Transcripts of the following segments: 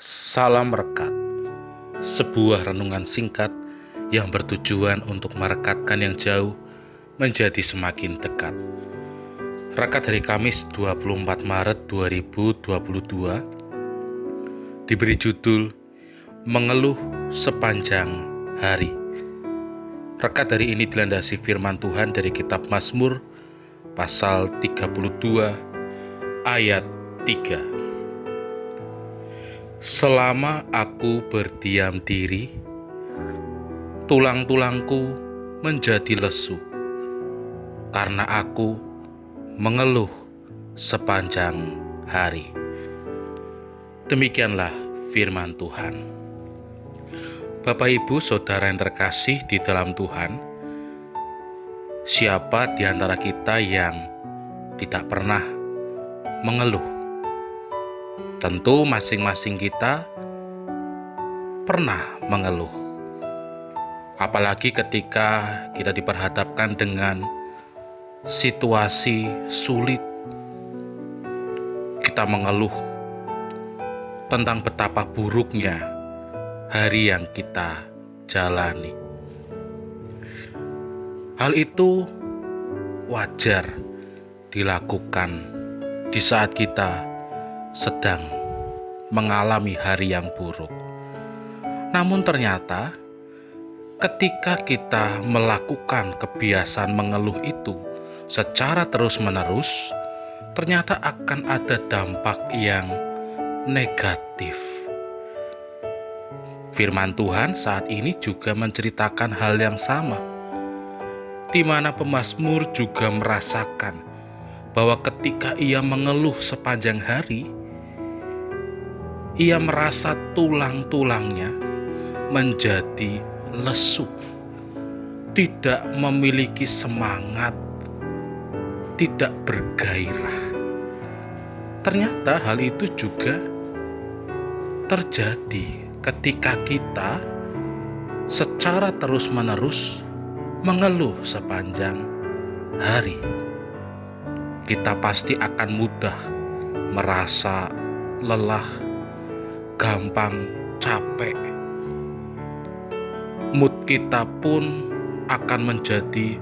Salam Rekat. Sebuah renungan singkat yang bertujuan untuk merekatkan yang jauh menjadi semakin dekat. Rekat hari Kamis 24 Maret 2022 Diberi judul Mengeluh Sepanjang Hari. Rekat hari ini dilandasi firman Tuhan dari kitab Mazmur pasal 32 ayat 3 Selama aku berdiam diri, tulang-tulangku menjadi lesu karena aku mengeluh sepanjang hari. Demikianlah firman Tuhan. Bapak, ibu, saudara yang terkasih di dalam Tuhan, siapa di antara kita yang tidak pernah mengeluh? Tentu masing-masing kita pernah mengeluh. Apalagi ketika kita diperhadapkan dengan situasi sulit. Kita mengeluh tentang betapa buruknya hari yang kita jalani. Hal itu wajar dilakukan di saat kita sedang mengalami hari yang buruk. Namun, ternyata ketika kita melakukan kebiasaan mengeluh itu secara terus-menerus, ternyata akan ada dampak yang negatif. Firman Tuhan saat ini juga menceritakan hal yang sama, di mana pemazmur juga merasakan bahwa ketika ia mengeluh sepanjang hari, ia merasa tulang-tulangnya menjadi lesu, tidak memiliki semangat, tidak bergairah. Ternyata hal itu juga terjadi ketika kita secara terus-menerus mengeluh sepanjang hari. Kita pasti akan mudah merasa lelah gampang capek. Mood kita pun akan menjadi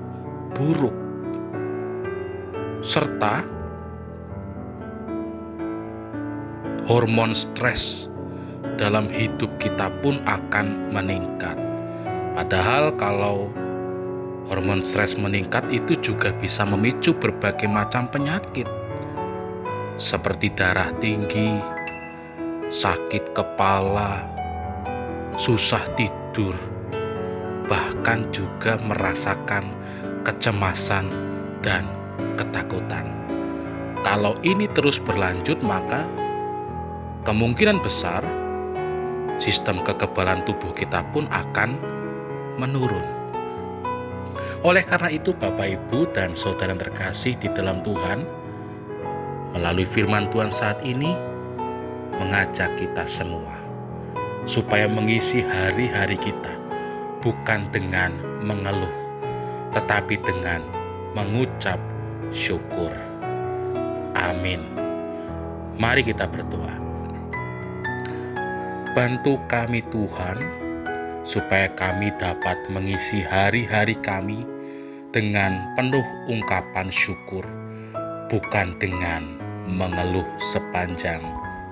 buruk, serta hormon stres dalam hidup kita pun akan meningkat. Padahal, kalau hormon stres meningkat, itu juga bisa memicu berbagai macam penyakit, seperti darah tinggi, sakit kepala, susah tidur, bahkan juga merasakan kecemasan dan ketakutan. Kalau ini terus berlanjut, maka kemungkinan besar sistem kekebalan tubuh kita pun akan menurun. Oleh karena itu, Bapak, Ibu, dan saudara terkasih di dalam Tuhan, melalui firman Tuhan saat ini, mengajak kita semua supaya mengisi hari-hari kita bukan dengan mengeluh, tetapi dengan mengucap syukur. Amin. Mari kita berdoa. Bantu kami Tuhan, supaya kami dapat mengisi hari-hari kami dengan penuh ungkapan syukur, bukan dengan mengeluh sepanjang